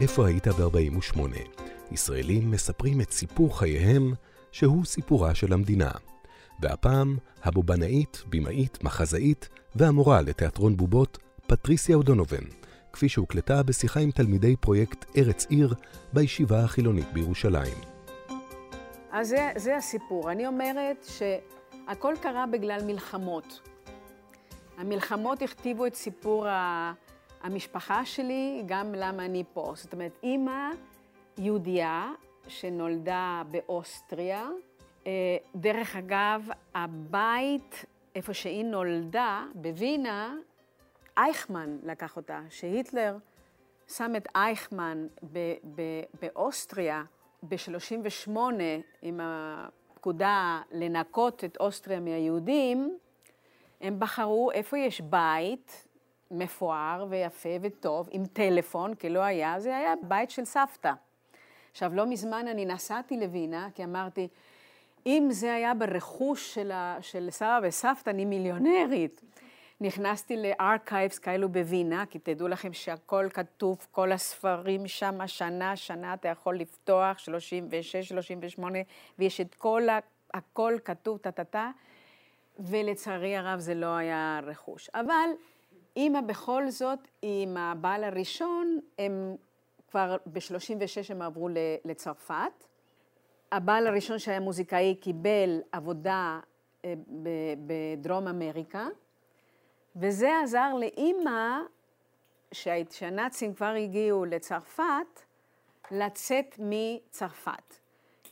איפה היית ב-48? ישראלים מספרים את סיפור חייהם, שהוא סיפורה של המדינה. והפעם, הבובנאית, במאית, מחזאית והמורה לתיאטרון בובות, פטריסיה אודונובן, כפי שהוקלטה בשיחה עם תלמידי פרויקט ארץ עיר בישיבה החילונית בירושלים. אז זה, זה הסיפור. אני אומרת שהכל קרה בגלל מלחמות. המלחמות הכתיבו את סיפור ה... המשפחה שלי, גם למה אני פה. זאת אומרת, אימא יהודייה שנולדה באוסטריה. אה, דרך אגב, הבית, איפה שהיא נולדה, בווינה, אייכמן לקח אותה, שהיטלר שם את אייכמן באוסטריה ב-38' עם הפקודה לנקות את אוסטריה מהיהודים, הם בחרו איפה יש בית מפואר ויפה וטוב, עם טלפון, כי לא היה, זה היה בית של סבתא. עכשיו, לא מזמן אני נסעתי לווינה, כי אמרתי, אם זה היה ברכוש של, ה, של סבא וסבתא, אני מיליונרית. נכנסתי לארכייבס כאלו בווינה, כי תדעו לכם שהכל כתוב, כל הספרים שם, שנה, שנה, אתה יכול לפתוח, 36, 38, ויש את כל, ה, הכל כתוב, טה-טה-טה, ולצערי הרב זה לא היה רכוש. אבל אימא בכל זאת, עם הבעל הראשון, הם כבר ב-36 הם עברו לצרפת. הבעל הראשון שהיה מוזיקאי קיבל עבודה אה, בדרום אמריקה, וזה עזר לאימא, שהנאצים כבר הגיעו לצרפת, לצאת מצרפת.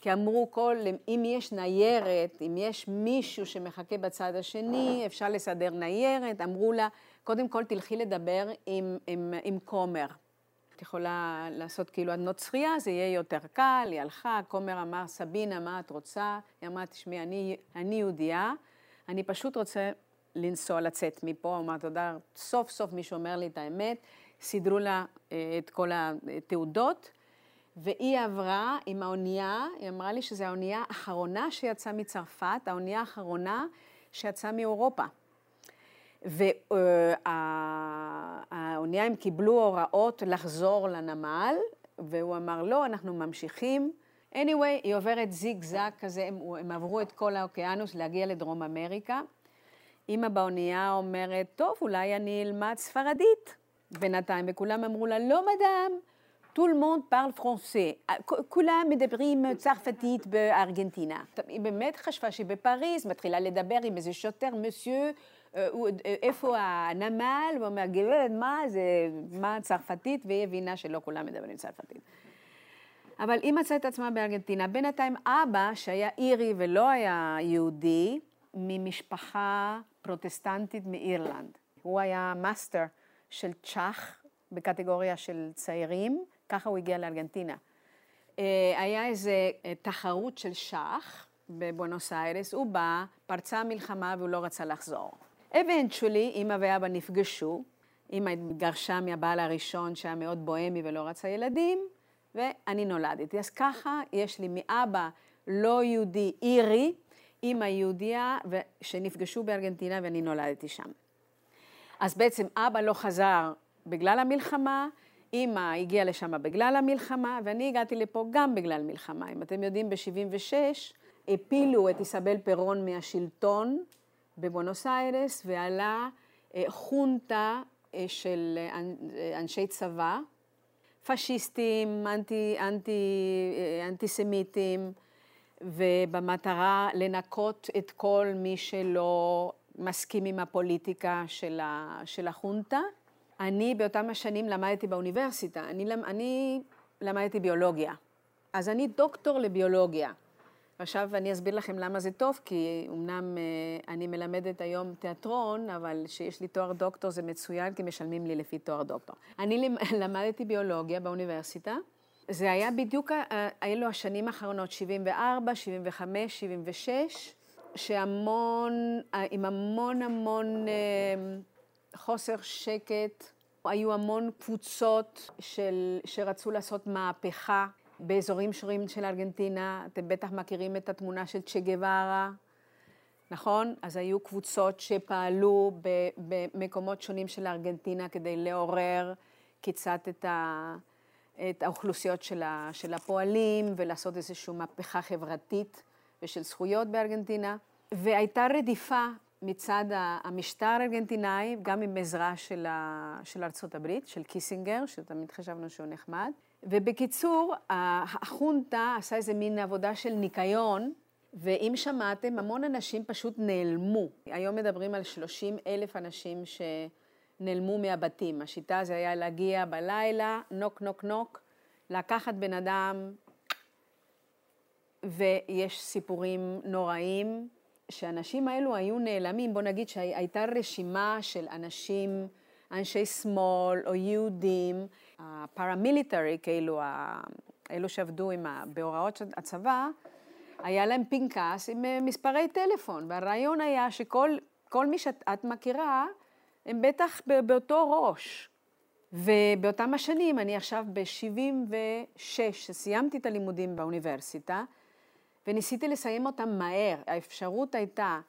כי אמרו כל, אם יש ניירת, אם יש מישהו שמחכה בצד השני, אפשר לסדר ניירת, אמרו לה, קודם כל תלכי לדבר עם, עם, עם כומר. את יכולה לעשות כאילו את נוצרייה, זה יהיה יותר קל, היא הלכה, כומר אמר, סבינה, מה את רוצה? היא אמרה, תשמעי, אני, אני יהודייה, אני פשוט רוצה לנסוע, לצאת מפה. אמרת, תודה, סוף סוף מישהו אומר לי את האמת, סידרו לה אה, את כל התעודות, והיא עברה עם האונייה, היא אמרה לי שזו האונייה האחרונה שיצאה מצרפת, האונייה האחרונה שיצאה מאירופה. והאונייה, הם קיבלו הוראות לחזור לנמל, והוא אמר, לא, אנחנו ממשיכים. anyway, היא עוברת זיג זאג כזה, הם, הם עברו את כל האוקיינוס להגיע לדרום אמריקה. אימא באונייה אומרת, טוב, אולי אני אלמד ספרדית בינתיים, וכולם אמרו לה, לא מדאם, tout le monde parle. כולם מדברים צרפתית בארגנטינה. היא באמת חשבה שהיא בפריז, מתחילה לדבר עם איזה שוטר, מסיו, איפה הנמל, הוא אומר, גברת, מה זה, מה צרפתית, והיא הבינה שלא כולם מדברים צרפתית. אבל היא מצאה את עצמה בארגנטינה. בינתיים אבא, שהיה אירי ולא היה יהודי, ממשפחה פרוטסטנטית מאירלנד. הוא היה מאסטר של שח בקטגוריה של צעירים, ככה הוא הגיע לארגנטינה. היה איזה תחרות של שח בבואנוס איירס, הוא בא, פרצה מלחמה והוא לא רצה לחזור. eventually, אימא ואבא נפגשו, אימא התגרשה מהבעל הראשון שהיה מאוד בוהמי ולא רצה ילדים, ואני נולדתי. אז ככה יש לי מאבא לא יהודי אירי, אימא יהודייה, שנפגשו בארגנטינה ואני נולדתי שם. אז בעצם אבא לא חזר בגלל המלחמה, אימא הגיעה לשם בגלל המלחמה, ואני הגעתי לפה גם בגלל מלחמה. אם אתם יודעים, ב-76' הפילו את איסבל פירון מהשלטון בבונוס איירס, ועלה אה, חונטה אה, של אה, אנשי צבא, פשיסטים, אנטי, אנטי, אנטיסמיטים, ובמטרה לנקות את כל מי שלא מסכים עם הפוליטיקה של, ה, של החונטה. אני באותם השנים למדתי באוניברסיטה, אני, אני למדתי ביולוגיה. אז אני דוקטור לביולוגיה. עכשיו אני אסביר לכם למה זה טוב, כי אמנם אה, אני מלמדת היום תיאטרון, אבל שיש לי תואר דוקטור זה מצוין, כי משלמים לי לפי תואר דוקטור. אני למדתי ביולוגיה באוניברסיטה. זה היה בדיוק, אלו השנים האחרונות, 74, 75, 76, שהמון, עם המון המון אה, חוסר שקט, היו המון קבוצות של, שרצו לעשות מהפכה באזורים שונים של ארגנטינה, אתם בטח מכירים את התמונה של צ'ה גווארה, נכון? אז היו קבוצות שפעלו במקומות שונים של ארגנטינה כדי לעורר קצת את, ה, את האוכלוסיות של, ה, של הפועלים ולעשות איזושהי מהפכה חברתית ושל זכויות בארגנטינה. והייתה רדיפה מצד המשטר הארגנטינאי, גם עם עזרה של, ה, של ארצות הברית, של קיסינגר, שתמיד חשבנו שהוא נחמד. ובקיצור, החונטה עשה איזה מין עבודה של ניקיון, ואם שמעתם, המון אנשים פשוט נעלמו. היום מדברים על 30 אלף אנשים שנעלמו מהבתים. השיטה זה היה להגיע בלילה, knock knock knock, לקחת בן אדם, ויש סיפורים נוראים, שהאנשים האלו היו נעלמים. בוא נגיד שהייתה רשימה של אנשים, אנשי שמאל או יהודים, הפרמיליטרי, כאילו, אלו שעבדו ה... בהוראות הצבא, היה להם פנקס עם אה, מספרי טלפון, והרעיון היה שכל מי שאת מכירה, הם בטח באותו ראש. ובאותם השנים, אני עכשיו ב-76, סיימתי את הלימודים באוניברסיטה, וניסיתי לסיים אותם מהר. האפשרות הייתה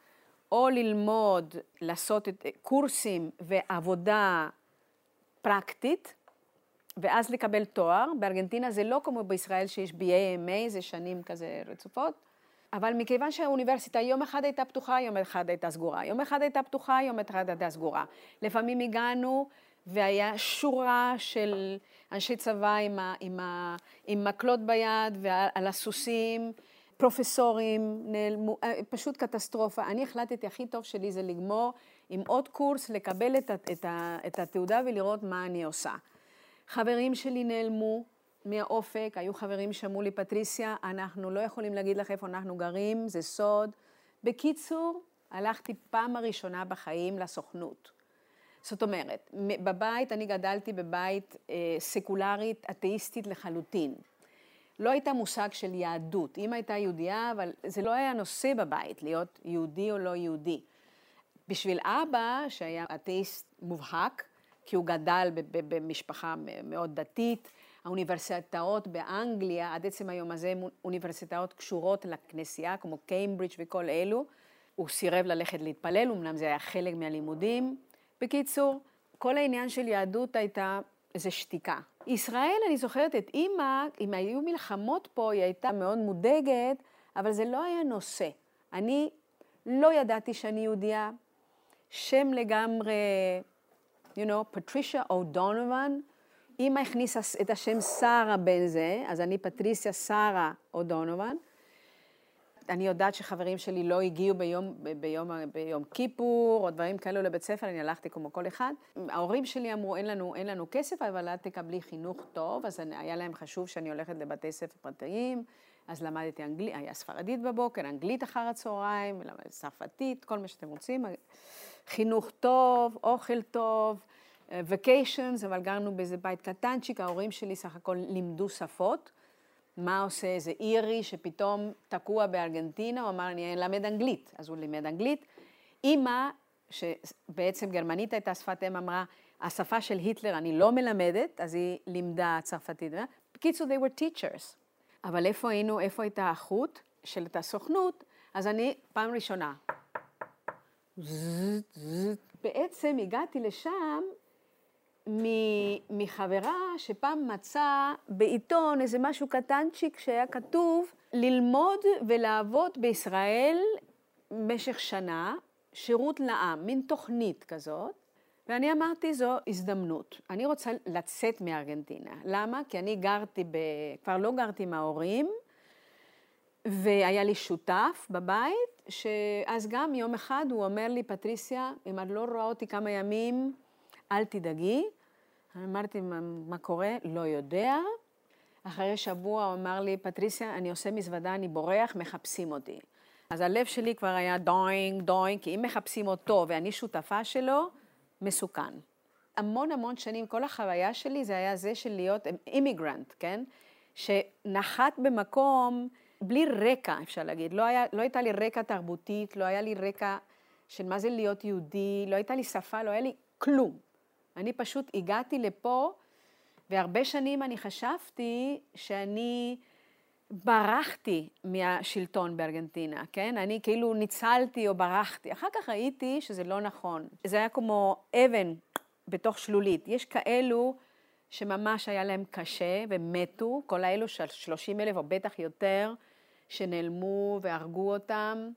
או ללמוד, לעשות את קורסים ועבודה פרקטית, ואז לקבל תואר. בארגנטינה זה לא כמו בישראל שיש BA, זה שנים כזה רצופות. אבל מכיוון שהאוניברסיטה יום אחד הייתה פתוחה, יום אחד הייתה סגורה. יום אחד הייתה פתוחה, יום אחד הייתה סגורה. לפעמים הגענו והיה שורה של אנשי צבא עם, ה, עם, ה, עם מקלות ביד ועל הסוסים, פרופסורים, נעלמו, אה, פשוט קטסטרופה. אני החלטתי, הכי טוב שלי זה לגמור עם עוד קורס, לקבל את, את, את, את התעודה ולראות מה אני עושה. חברים שלי נעלמו מהאופק, היו חברים שאמרו לי, פטריסיה, אנחנו לא יכולים להגיד לך איפה אנחנו גרים, זה סוד. בקיצור, הלכתי פעם הראשונה בחיים לסוכנות. זאת אומרת, בבית, אני גדלתי בבית אה, סקולרית, אתאיסטית לחלוטין. לא הייתה מושג של יהדות. אמא הייתה יהודייה, אבל זה לא היה נושא בבית, להיות יהודי או לא יהודי. בשביל אבא, שהיה אתאיסט מובהק, כי הוא גדל במשפחה מאוד דתית. האוניברסיטאות באנגליה, עד עצם היום הזה, אוניברסיטאות קשורות לכנסייה, כמו קיימברידג' וכל אלו. הוא סירב ללכת להתפלל, אמנם זה היה חלק מהלימודים. בקיצור, כל העניין של יהדות הייתה איזו שתיקה. ישראל, אני זוכרת את אימא, אם היו מלחמות פה, היא הייתה מאוד מודאגת, אבל זה לא היה נושא. אני לא ידעתי שאני יהודייה, שם לגמרי you know, פטרישה אודונובן, אמא הכניסה את השם שרה בין זה, אז אני פטריסיה שרה אודונובן. אני יודעת שחברים שלי לא הגיעו ביום, ביום, ביום כיפור או דברים כאלו לבית ספר, אני הלכתי כמו כל אחד. ההורים שלי אמרו, אין לנו, אין לנו כסף, אבל את תקבלי חינוך טוב, אז היה להם חשוב שאני הולכת לבתי ספר פרטיים, אז למדתי אנגלית, היה ספרדית בבוקר, אנגלית אחר הצהריים, צרפתית, כל מה שאתם רוצים. חינוך טוב, אוכל טוב, וקיישנס, אבל גרנו באיזה בית קטנצ'יק, ההורים שלי סך הכל לימדו שפות. מה עושה איזה אירי שפתאום תקוע בארגנטינה, הוא אמר, אני אלמד אנגלית. אז הוא לימד אנגלית. אימא, שבעצם גרמנית הייתה שפת אם, אמרה, השפה של היטלר אני לא מלמדת, אז היא לימדה צרפתית. בקיצור, they were teachers. אבל איפה היינו, איפה הייתה החוט של את הסוכנות? אז אני, פעם ראשונה, בעצם הגעתי לשם מחברה שפעם מצאה בעיתון איזה משהו קטנצ'יק שהיה כתוב ללמוד ולעבוד בישראל במשך שנה, שירות לעם, מין תוכנית כזאת. ואני אמרתי, זו הזדמנות. אני רוצה לצאת מארגנטינה. למה? כי אני גרתי, ב... כבר לא גרתי עם ההורים, והיה לי שותף בבית, שאז גם יום אחד הוא אומר לי, פטריסיה, אם את לא רואה אותי כמה ימים, אל תדאגי. אמרתי, מה, מה קורה? לא יודע. אחרי שבוע הוא אמר לי, פטריסיה, אני עושה מזוודה, אני בורח, מחפשים אותי. אז הלב שלי כבר היה דוינג, דוינג, כי אם מחפשים אותו ואני שותפה שלו, מסוכן. המון המון שנים, כל החוויה שלי זה היה זה של להיות אימיגרנט, כן? שנחת במקום בלי רקע, אפשר להגיד. לא, היה, לא הייתה לי רקע תרבותית, לא היה לי רקע של מה זה להיות יהודי, לא הייתה לי שפה, לא היה לי כלום. אני פשוט הגעתי לפה, והרבה שנים אני חשבתי שאני ברחתי מהשלטון בארגנטינה, כן? אני כאילו ניצלתי או ברחתי. אחר כך ראיתי שזה לא נכון. זה היה כמו אבן בתוך שלולית. יש כאלו שממש היה להם קשה ומתו, כל האלו של 30 אלף או בטח יותר, שנעלמו והרגו אותם.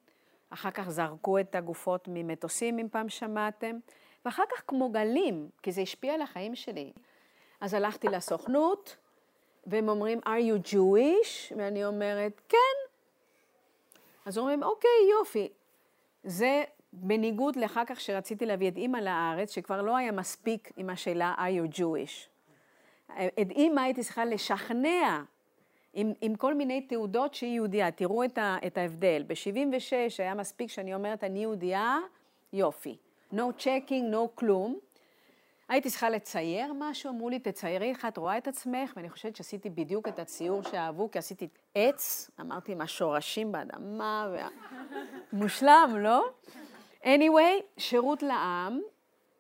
אחר כך זרקו את הגופות ממטוסים, אם פעם שמעתם. ואחר כך כמו גלים, כי זה השפיע על החיים שלי. אז הלכתי לסוכנות, והם אומרים, are you Jewish? ואני אומרת, כן. אז אומרים, אוקיי, יופי. זה בניגוד לאחר כך שרציתי להביא את אימא לארץ, שכבר לא היה מספיק עם השאלה, are you Jewish? את אימא הייתי צריכה לשכנע עם, עם כל מיני תעודות שהיא יהודייה. תראו את, ה, את ההבדל. ב-76' היה מספיק שאני אומרת, אני יהודייה, יופי. No checking, no כלום. הייתי צריכה לצייר משהו, אמרו לי, תציירי איך את רואה את עצמך, ואני חושבת שעשיתי בדיוק את הציור שאהבו, כי עשיתי עץ, אמרתי, עם השורשים באדמה, וה... מושלם, לא? anyway, שירות לעם,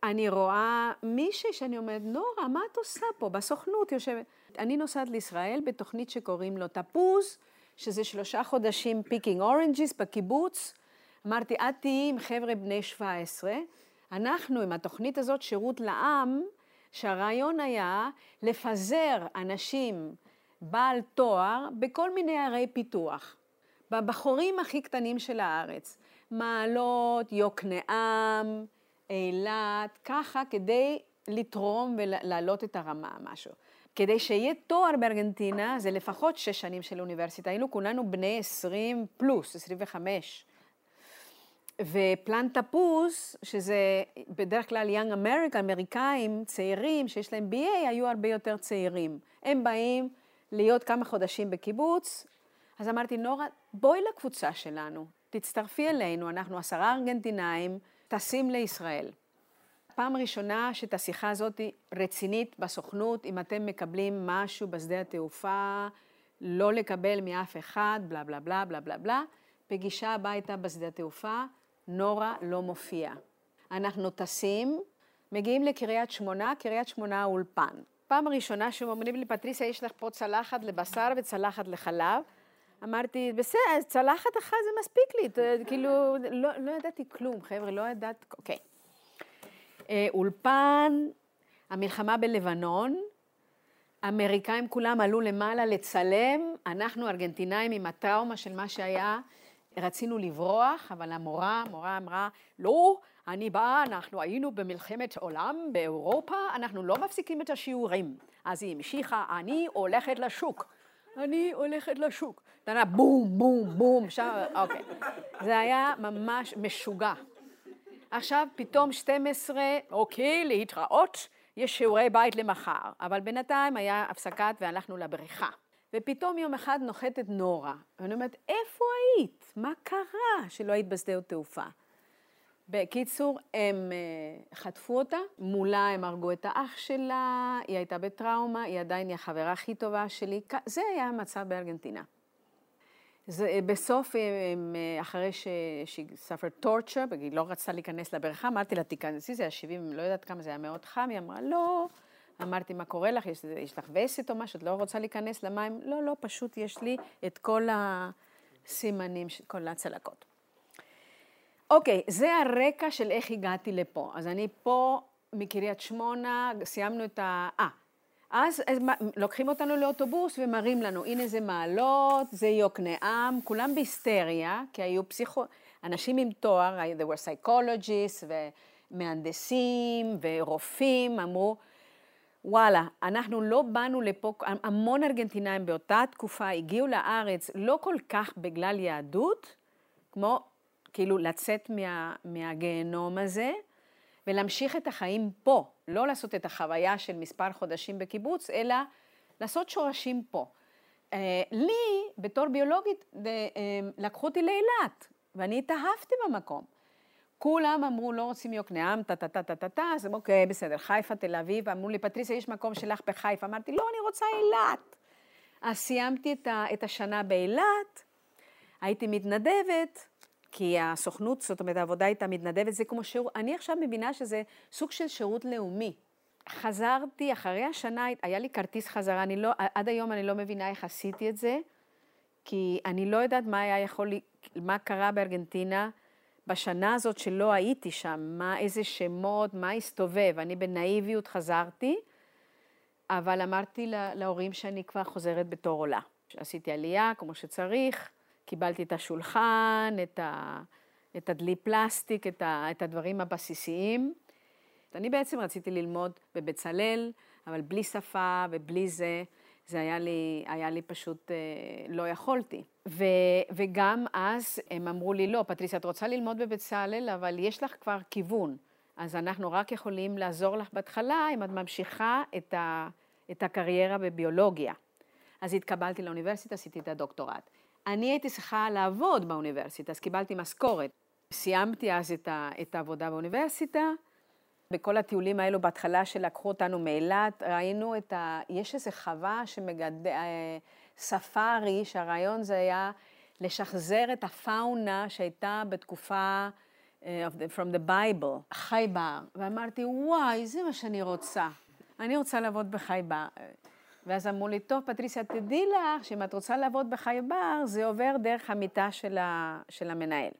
אני רואה מישהי שאני אומרת, נורה, מה את עושה פה? בסוכנות יושבת. אני נוסעת לישראל בתוכנית שקוראים לו תפוז, שזה שלושה חודשים picking oranges בקיבוץ. אמרתי, את תהיי עם חבר'ה בני 17, אנחנו עם התוכנית הזאת, שירות לעם, שהרעיון היה לפזר אנשים בעל תואר בכל מיני ערי פיתוח, בבחורים הכי קטנים של הארץ, מעלות, יוקנעם, אילת, ככה כדי לתרום ולהעלות את הרמה, משהו. כדי שיהיה תואר בארגנטינה, זה לפחות שש שנים של אוניברסיטה. היינו כולנו בני 20 פלוס, 25. ופלן תפוס, שזה בדרך כלל יאנג אמריקה, אמריקאים צעירים שיש להם BA, היו הרבה יותר צעירים. הם באים להיות כמה חודשים בקיבוץ, אז אמרתי, נורה, בואי לקבוצה שלנו, תצטרפי אלינו, אנחנו עשרה ארגנטינאים, טסים לישראל. פעם ראשונה שאת השיחה הזאת רצינית בסוכנות, אם אתם מקבלים משהו בשדה התעופה, לא לקבל מאף אחד, בלה בלה בלה בלה בלה בלה, פגישה הביתה בשדה התעופה, נורה לא מופיע. אנחנו טסים, מגיעים לקריית שמונה, קריית שמונה האולפן. פעם ראשונה שאומרים לי, פטריסיה, יש לך פה צלחת לבשר וצלחת לחלב. אמרתי, בסדר, צלחת אחת זה מספיק לי, כאילו, לא, לא ידעתי כלום, חבר'ה, לא ידעת, אוקיי. אה, אולפן, המלחמה בלבנון, האמריקאים כולם עלו למעלה לצלם, אנחנו ארגנטינאים עם הטראומה של מה שהיה, רצינו לברוח, אבל המורה, המורה אמרה, לא, אני באה, אנחנו היינו במלחמת עולם באירופה, אנחנו לא מפסיקים את השיעורים. אז היא המשיכה, אני הולכת לשוק. אני הולכת לשוק. אתה בום, בום, בום, שם, אוקיי. זה היה ממש משוגע. עכשיו פתאום 12, אוקיי, להתראות, יש שיעורי בית למחר. אבל בינתיים היה הפסקת והלכנו לבריכה. ופתאום יום אחד נוחתת נורה. ואני אומרת, איפה היית? מה קרה שלא היית בשדה התעופה? בקיצור, הם אה, חטפו אותה, מולה הם הרגו את האח שלה, היא הייתה בטראומה, היא עדיין היא החברה הכי טובה שלי. זה היה המצב בארגנטינה. זה, אה, בסוף, הם, אה, אחרי שהיא suffered torture, היא לא רצתה להיכנס לבריכה, אמרתי לה, תיכנסי, זה היה 70, לא יודעת כמה זה היה מאוד חם, היא אמרה, לא. אמרתי, מה קורה לך? יש, יש לך וסת או משהו? את לא רוצה להיכנס למים? לא, לא, פשוט יש לי את כל הסימנים, כל הצלקות. אוקיי, זה הרקע של איך הגעתי לפה. אז אני פה מקריית שמונה, סיימנו את ה... אה, אז, אז לוקחים אותנו לאוטובוס ומראים לנו, הנה זה מעלות, זה יוקנעם, כולם בהיסטריה, כי היו פסיכו... אנשים עם תואר, there were psychologists ומהנדסים ורופאים, אמרו, וואלה, אנחנו לא באנו לפה, המון ארגנטינאים באותה תקופה הגיעו לארץ לא כל כך בגלל יהדות, כמו כאילו לצאת מה, מהגיהנום הזה ולהמשיך את החיים פה, לא לעשות את החוויה של מספר חודשים בקיבוץ, אלא לעשות שורשים פה. אה, לי, בתור ביולוגית, אה, לקחו אותי לאילת, ואני התאהבתי במקום. כולם אמרו, לא רוצים יוקנעם, טה-טה-טה-טה-טה, אז אמרו, אוקיי, בסדר, חיפה, תל אביב, אמרו לי, פטריסיה, יש מקום שלך בחיפה. אמרתי, לא, אני רוצה אילת. אז סיימתי את, ה, את השנה באילת, הייתי מתנדבת, כי הסוכנות, זאת אומרת, העבודה הייתה מתנדבת, זה כמו שירות, אני עכשיו מבינה שזה סוג של שירות לאומי. חזרתי, אחרי השנה, היה לי כרטיס חזרה, אני לא, עד היום אני לא מבינה איך עשיתי את זה, כי אני לא יודעת מה היה יכול, מה קרה בארגנטינה בשנה הזאת שלא הייתי שם, מה, איזה שמות, מה הסתובב. אני בנאיביות חזרתי, אבל אמרתי להורים שאני כבר חוזרת בתור עולה. עשיתי עלייה כמו שצריך, קיבלתי את השולחן, את, ה, את הדלי פלסטיק, את, ה, את הדברים הבסיסיים. אני בעצם רציתי ללמוד בבצלאל, אבל בלי שפה ובלי זה, זה היה לי, היה לי פשוט, אה, לא יכולתי. ו, וגם אז הם אמרו לי, לא, פטריסיה, את רוצה ללמוד בבצלאל, אבל יש לך כבר כיוון. אז אנחנו רק יכולים לעזור לך בהתחלה אם את ממשיכה את, ה, את הקריירה בביולוגיה. אז התקבלתי לאוניברסיטה, עשיתי את הדוקטורט. אני הייתי צריכה לעבוד באוניברסיטה, אז קיבלתי משכורת. סיימתי אז את, ה, את העבודה באוניברסיטה. בכל הטיולים האלו, בהתחלה שלקחו אותנו מאילת, ראינו את ה... יש איזו חווה שמגד... אה, ספארי, שהרעיון זה היה לשחזר את הפאונה שהייתה בתקופה uh, the, from the Bible, חי בר. ואמרתי, וואי, זה מה שאני רוצה. אני רוצה לעבוד בחי בר. ואז אמרו לי, טוב, פטריסיה, תדעי לך שאם את רוצה לעבוד בחי בר, זה עובר דרך המיטה של, ה, של המנהל.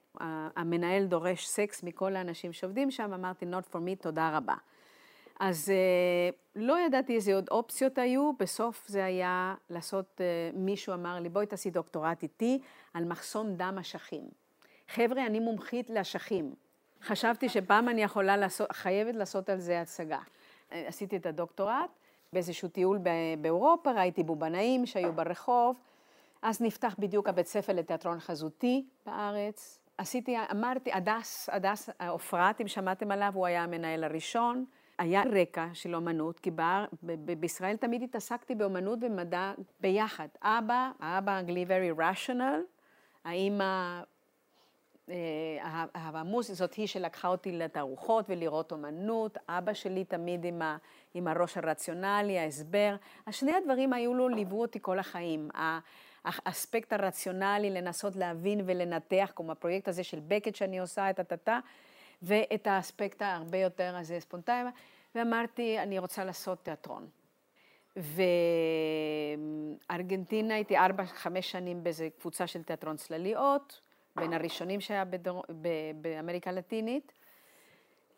המנהל דורש סקס מכל האנשים שעובדים שם, אמרתי, not for me, תודה רבה. אז אה, לא ידעתי איזה עוד אופציות היו, בסוף זה היה לעשות, אה, מישהו אמר לי, בואי תעשי דוקטורט איתי על מחסום דם אשכים. חבר'ה, אני מומחית לאשכים. חשבתי שפעם אני יכולה לעשות, חייבת לעשות על זה הצגה. אה, עשיתי את הדוקטורט, באיזשהו טיול באירופה, ראיתי בובנאים שהיו ברחוב, אז נפתח בדיוק הבית ספר לתיאטרון חזותי בארץ. עשיתי, אמרתי, הדס, הדס עופרת, אם שמעתם עליו, הוא היה המנהל הראשון. היה רקע של אומנות, כי ב- ב- בישראל תמיד התעסקתי באומנות ומדע ביחד. אבא, האבא האנגלי very rational, האמא, המוזיקה זאת היא שלקחה אותי לתערוכות ולראות אומנות, אבא שלי תמיד עם, ה, עם הראש הרציונלי, ההסבר. שני הדברים היו לו, ליוו אותי כל החיים. האספקט הרציונלי, לנסות להבין ולנתח, כמו הפרויקט הזה של בקט שאני עושה, את הטאטה, ואת האספקט ההרבה יותר הזה ספונטני, ואמרתי, אני רוצה לעשות תיאטרון. וארגנטינה הייתי ארבע, חמש שנים באיזה קבוצה של תיאטרון צלליות, בין הראשונים שהיה בדור, באמריקה הלטינית.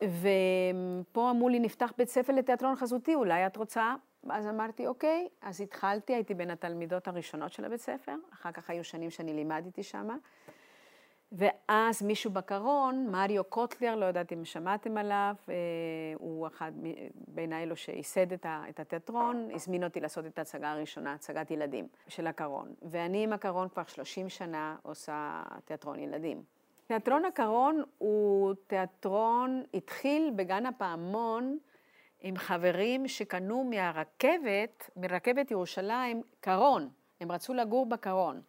ופה אמרו לי, נפתח בית ספר לתיאטרון חזותי, אולי את רוצה? אז אמרתי, אוקיי. אז התחלתי, הייתי בין התלמידות הראשונות של הבית ספר, אחר כך היו שנים שאני לימדתי שמה. ואז מישהו בקרון, מריו קוטלר, לא יודעת אם שמעתם עליו, אה, הוא אחד בין האלו שייסד את התיאטרון, הזמין אותי לעשות את ההצגה הראשונה, הצגת ילדים של הקרון. ואני עם הקרון כבר 30 שנה עושה תיאטרון ילדים. תיאטרון הקרון הוא תיאטרון, התחיל בגן הפעמון עם חברים שקנו מהרכבת, מרכבת ירושלים, קרון. הם רצו לגור בקרון.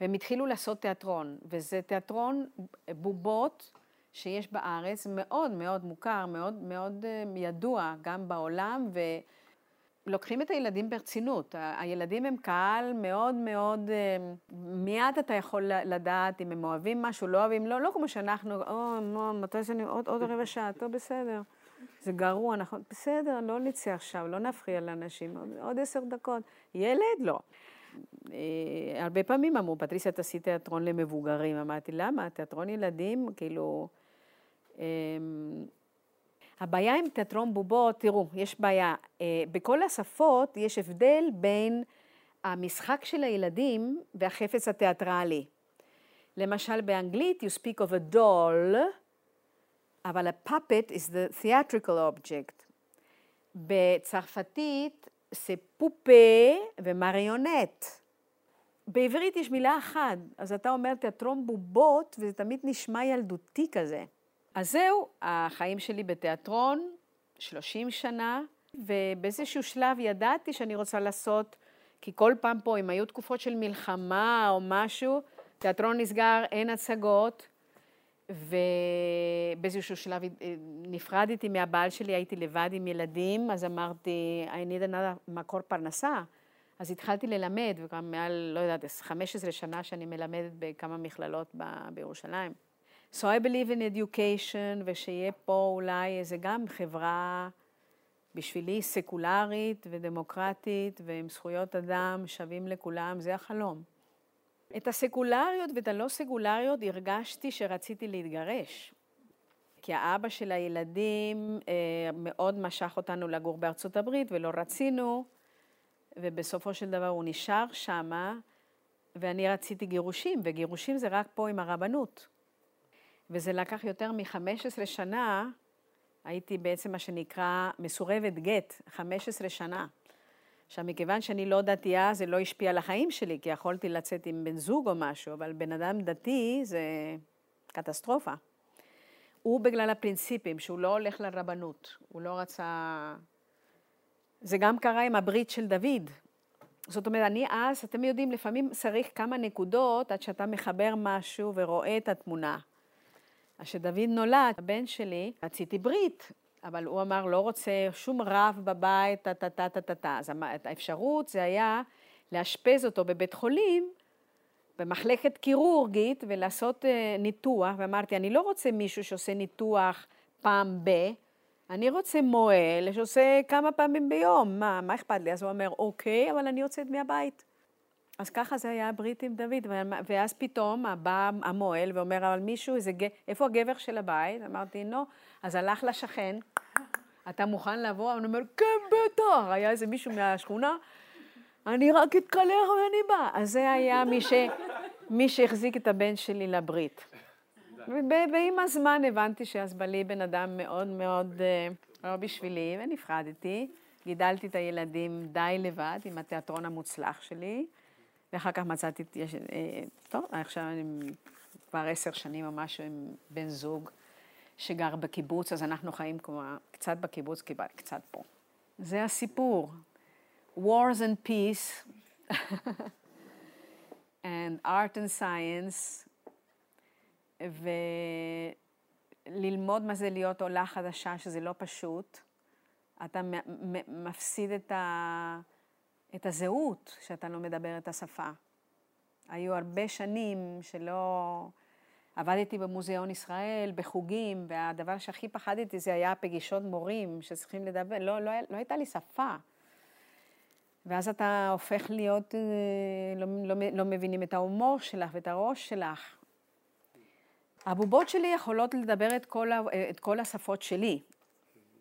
והם התחילו לעשות תיאטרון, וזה תיאטרון בובות שיש בארץ, מאוד מאוד מוכר, מאוד מאוד אה, ידוע גם בעולם, ולוקחים את הילדים ברצינות. הילדים הם קהל מאוד מאוד, אה, מיד אתה יכול לדעת אם הם אוהבים משהו, לא אוהבים, לא, לא כמו שאנחנו, או, מו, מתי זה, עוד, עוד רבע שעה, טוב, בסדר. זה גרוע, נכון? בסדר, לא נצא עכשיו, לא נפריע לאנשים, עוד עשר דקות. ילד? לא. אה, הרבה פעמים אמרו, פטריסיה, תעשי תיאטרון למבוגרים. אמרתי, למה? תיאטרון ילדים, כאילו... אמ, הבעיה עם תיאטרון בובות, תראו, יש בעיה. אה, בכל השפות יש הבדל בין המשחק של הילדים והחפץ התיאטרלי. למשל, באנגלית, you speak of a doll, אבל ה-puppet is the theatrical object. בצרפתית זה פופה ומריונט. בעברית יש מילה אחת, אז אתה אומר תיאטרון בובות, וזה תמיד נשמע ילדותי כזה. אז זהו, החיים שלי בתיאטרון, 30 שנה, ובאיזשהו שלב ידעתי שאני רוצה לעשות, כי כל פעם פה, אם היו תקופות של מלחמה או משהו, תיאטרון נסגר, אין הצגות, ובאיזשהו שלב אה, נפרדתי מהבעל שלי, הייתי לבד עם ילדים, אז אמרתי, I need another מקור פרנסה. אז התחלתי ללמד, וגם מעל, לא יודעת, 15 שנה שאני מלמדת בכמה מכללות בירושלים. So I believe in education, ושיהיה פה אולי איזה גם חברה בשבילי סקולרית ודמוקרטית, ועם זכויות אדם שווים לכולם, זה החלום. את הסקולריות ואת הלא סקולריות הרגשתי שרציתי להתגרש. כי האבא של הילדים אה, מאוד משך אותנו לגור בארצות הברית ולא רצינו, ובסופו של דבר הוא נשאר שמה, ואני רציתי גירושים, וגירושים זה רק פה עם הרבנות. וזה לקח יותר מ-15 שנה, הייתי בעצם מה שנקרא מסורבת גט, 15 שנה. עכשיו, מכיוון שאני לא דתייה, זה לא השפיע על החיים שלי, כי יכולתי לצאת עם בן זוג או משהו, אבל בן אדם דתי זה קטסטרופה. הוא בגלל הפרינציפים, שהוא לא הולך לרבנות, הוא לא רצה... זה גם קרה עם הברית של דוד. זאת אומרת, אני אז, אתם יודעים, לפעמים צריך כמה נקודות עד שאתה מחבר משהו ורואה את התמונה. אז כשדוד נולד, הבן שלי, רציתי ברית, אבל הוא אמר, לא רוצה שום רב בבית, טה-טה-טה-טה-טה. אז האפשרות זה היה לאשפז אותו בבית חולים, במחלקת קירורגית, ולעשות אה, ניתוח, ואמרתי, אני לא רוצה מישהו שעושה ניתוח פעם ב... אני רוצה מוהל שעושה כמה פעמים ביום, מה, מה אכפת לי? אז הוא אומר, אוקיי, אבל אני יוצאת מהבית. אז ככה זה היה הברית עם דוד, ואז פתאום בא המוהל ואומר, אבל מישהו, איזה, איפה הגבר של הבית? אמרתי, לא. אז הלך לשכן, אתה מוכן לבוא? הוא אומר, כן, בטח. היה איזה מישהו מהשכונה, אני רק אתקלח ואני בא. אז זה היה מי, ש... מי שהחזיק את הבן שלי לברית. ועם הזמן הבנתי שאז בלי בן אדם מאוד מאוד אה, לא בשבילי, ונפרדתי. גידלתי את הילדים די לבד עם התיאטרון המוצלח שלי. ואחר כך מצאתי, אה, טוב, עכשיו אני כבר עשר שנים או משהו עם בן זוג שגר בקיבוץ, אז אנחנו חיים כמו, קצת בקיבוץ, קצת פה. זה הסיפור. Wars and peace, and art and science, וללמוד מה זה להיות עולה חדשה, שזה לא פשוט. אתה מפסיד את ה... את הזהות שאתה לא מדבר את השפה. היו הרבה שנים שלא... עבדתי במוזיאון ישראל, בחוגים, והדבר שהכי פחדתי זה היה פגישות מורים שצריכים לדבר, לא, לא, לא הייתה לי שפה. ואז אתה הופך להיות, אה, לא, לא, לא מבינים את ההומור שלך ואת הראש שלך. הבובות שלי יכולות לדבר את כל, את כל השפות שלי,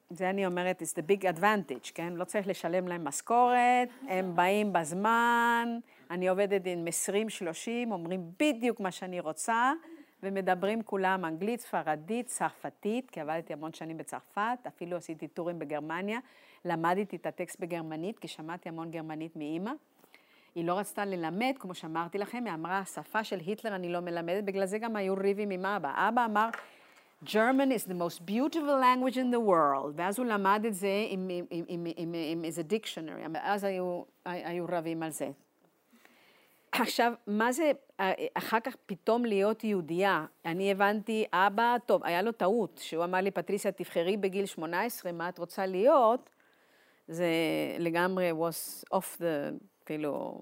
זה אני אומרת, it's the big advantage, כן? לא צריך לשלם להם משכורת, הם באים בזמן, אני עובדת עם 20-30, אומרים בדיוק מה שאני רוצה, ומדברים כולם אנגלית, ספרדית, צרפתית, כי עבדתי המון שנים בצרפת, אפילו עשיתי טורים בגרמניה, למדתי את הטקסט בגרמנית, כי שמעתי המון גרמנית מאימא. היא לא רצתה ללמד, כמו שאמרתי לכם, היא אמרה, השפה של היטלר אני לא מלמדת, בגלל זה גם היו ריבים עם אבא. אבא אמר, German is the most beautiful language in the world, ואז הוא למד את זה עם, איזה דיקשנרי, אז היו, היו רבים על זה. עכשיו, מה זה אחר כך פתאום להיות יהודייה? אני הבנתי, אבא, טוב, היה לו טעות, שהוא אמר לי, פטריסיה, תבחרי בגיל 18 מה את רוצה להיות, זה לגמרי was off the, כאילו,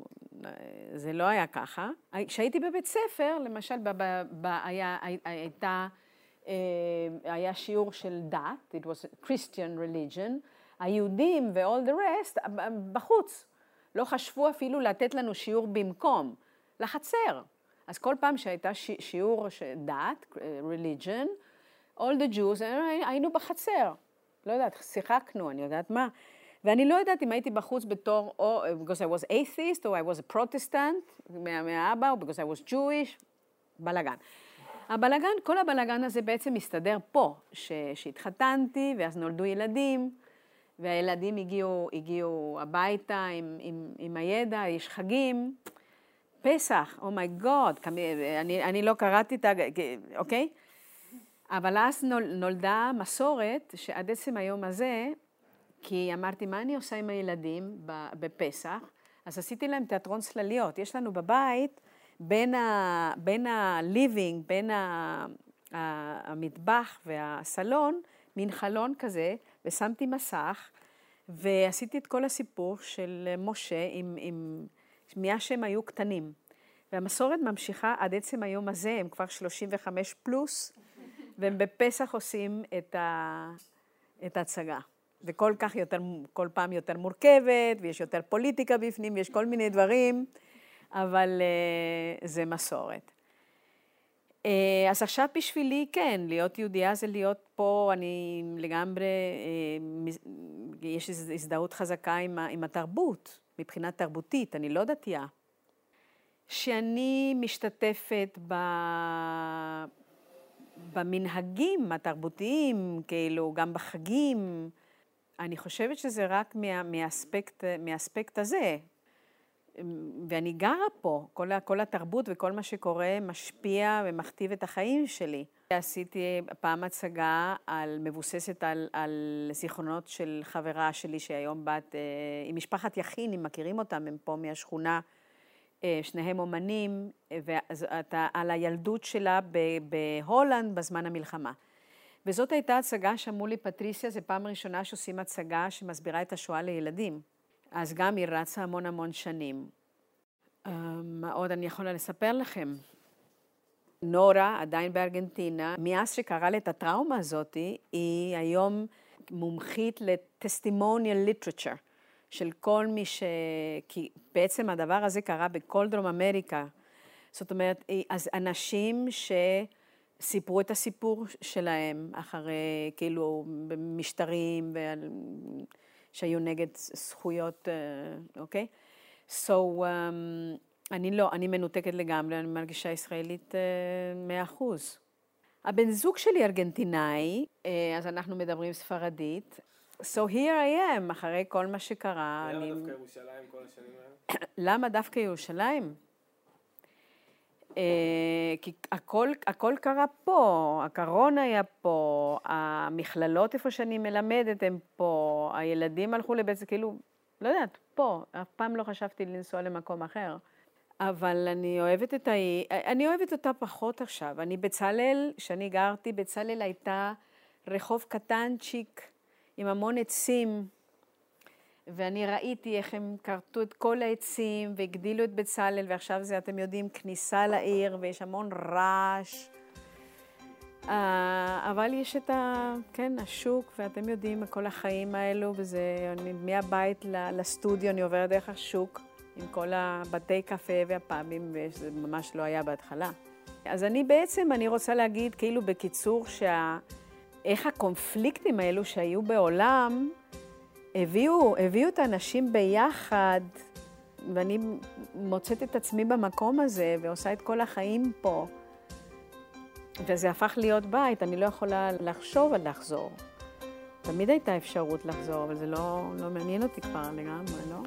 זה לא היה ככה. כשהייתי בבית ספר, למשל, ב, ב, ב, היה, הייתה... אה, היה שיעור של דת, it was Christian religion, היהודים ו-all the rest בחוץ. לא חשבו אפילו לתת לנו שיעור במקום, לחצר. אז כל פעם שהייתה שיעור של דת, religion, all the Jews, היינו בחצר. לא יודעת, שיחקנו, אני יודעת מה. ואני לא יודעת אם הייתי בחוץ בתור, או because I was atheist, או I was a protestant, מהאבא, או because I was Jewish, בלאגן. הבלגן, כל הבלגן הזה בעצם מסתדר פה, ש, שהתחתנתי ואז נולדו ילדים, והילדים הגיעו, הגיעו הביתה עם, עם, עם הידע, יש חגים, פסח, אומייגוד, oh אני, אני לא קראתי את ה... אוקיי? אבל אז נול, נולדה מסורת שעד עצם היום הזה, כי אמרתי, מה אני עושה עם הילדים בפסח? אז עשיתי להם תיאטרון צלליות. יש לנו בבית בין, בין ה-living, בין ה, ה, המטבח והסלון, מין חלון כזה, ושמתי מסך, ועשיתי את כל הסיפור של משה עם, עם מאז שהם היו קטנים. והמסורת ממשיכה עד עצם היום הזה, הם כבר 35 פלוס, והם בפסח עושים את, ה, את ההצגה. וכל כך יותר, כל פעם יותר מורכבת, ויש יותר פוליטיקה בפנים, ויש כל מיני דברים. אבל uh, זה מסורת. Uh, אז עכשיו בשבילי, כן, להיות יהודייה זה להיות פה, אני לגמרי, uh, יש הזדהות חזקה עם, עם התרבות, מבחינה תרבותית, אני לא דתייה. שאני משתתפת ב... במנהגים התרבותיים, כאילו, גם בחגים, אני חושבת שזה רק מה, מהאספקט, מהאספקט הזה. ואני גרה פה, כל, כל התרבות וכל מה שקורה משפיע ומכתיב את החיים שלי. עשיתי פעם הצגה על, מבוססת על, על זיכרונות של חברה שלי שהיום בת, עם משפחת יכין, אם מכירים אותם, הם פה מהשכונה. אה, שניהם אומנים, ואתה על הילדות שלה בהולנד בזמן המלחמה. וזאת הייתה הצגה שאמרו לי, פטריסיה, זו פעם ראשונה שעושים הצגה שמסבירה את השואה לילדים. אז גם היא רצה המון המון שנים. אה, מה עוד אני יכולה לספר לכם? נורה, עדיין בארגנטינה, מאז שקרה לה את הטראומה הזאת, היא היום מומחית ל-testimonial literature. של כל מי ש... כי בעצם הדבר הזה קרה בכל דרום אמריקה. זאת אומרת, אז אנשים שסיפרו את הסיפור שלהם אחרי, כאילו, משטרים שהיו נגד זכויות, אה, אוקיי? So, um, אני לא, אני מנותקת לגמרי, אני מרגישה ישראלית אה, מאה אחוז. הבן זוג שלי ארגנטינאי, אה, אז אנחנו מדברים ספרדית. So here I am, אחרי כל מה שקרה. למה אני... דווקא ירושלים כל השנים האלה? למה דווקא ירושלים? אה, כי הכל, הכל קרה פה, הקרון היה פה, המכללות איפה שאני מלמדת הם פה, הילדים הלכו לבית, זה כאילו, לא יודעת, פה, אף פעם לא חשבתי לנסוע למקום אחר. אבל אני אוהבת את ה... אני אוהבת אותה פחות עכשיו. אני בצלאל, כשאני גרתי, בצלאל הייתה רחוב קטנצ'יק, עם המון עצים, ואני ראיתי איך הם כרתו את כל העצים והגדילו את בצלאל, ועכשיו זה, אתם יודעים, כניסה לעיר, ויש המון רעש. Uh, אבל יש את ה... כן, השוק, ואתם יודעים, כל החיים האלו, וזה, אני, מהבית לסטודיו, אני עוברת דרך השוק, עם כל הבתי קפה והפאבים, וזה ממש לא היה בהתחלה. אז אני בעצם, אני רוצה להגיד, כאילו בקיצור, שה... איך הקונפליקטים האלו שהיו בעולם הביאו, הביאו את האנשים ביחד, ואני מוצאת את עצמי במקום הזה ועושה את כל החיים פה. וזה הפך להיות בית, אני לא יכולה לחשוב על לחזור. תמיד הייתה אפשרות לחזור, אבל זה לא, לא מעניין אותי כבר לגמרי, לא?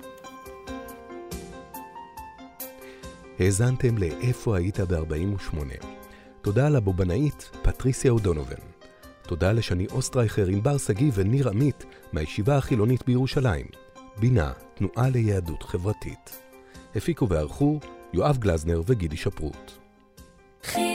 האזנתם ל"איפה היית ב-48". תודה לבובנאית פטריסיה אודונובן. תודה לשני אוסטרייכר, ענבר שגיא וניר עמית מהישיבה החילונית בירושלים, בינה, תנועה ליהדות חברתית. הפיקו וערכו יואב גלזנר וגידי שפרוט. חי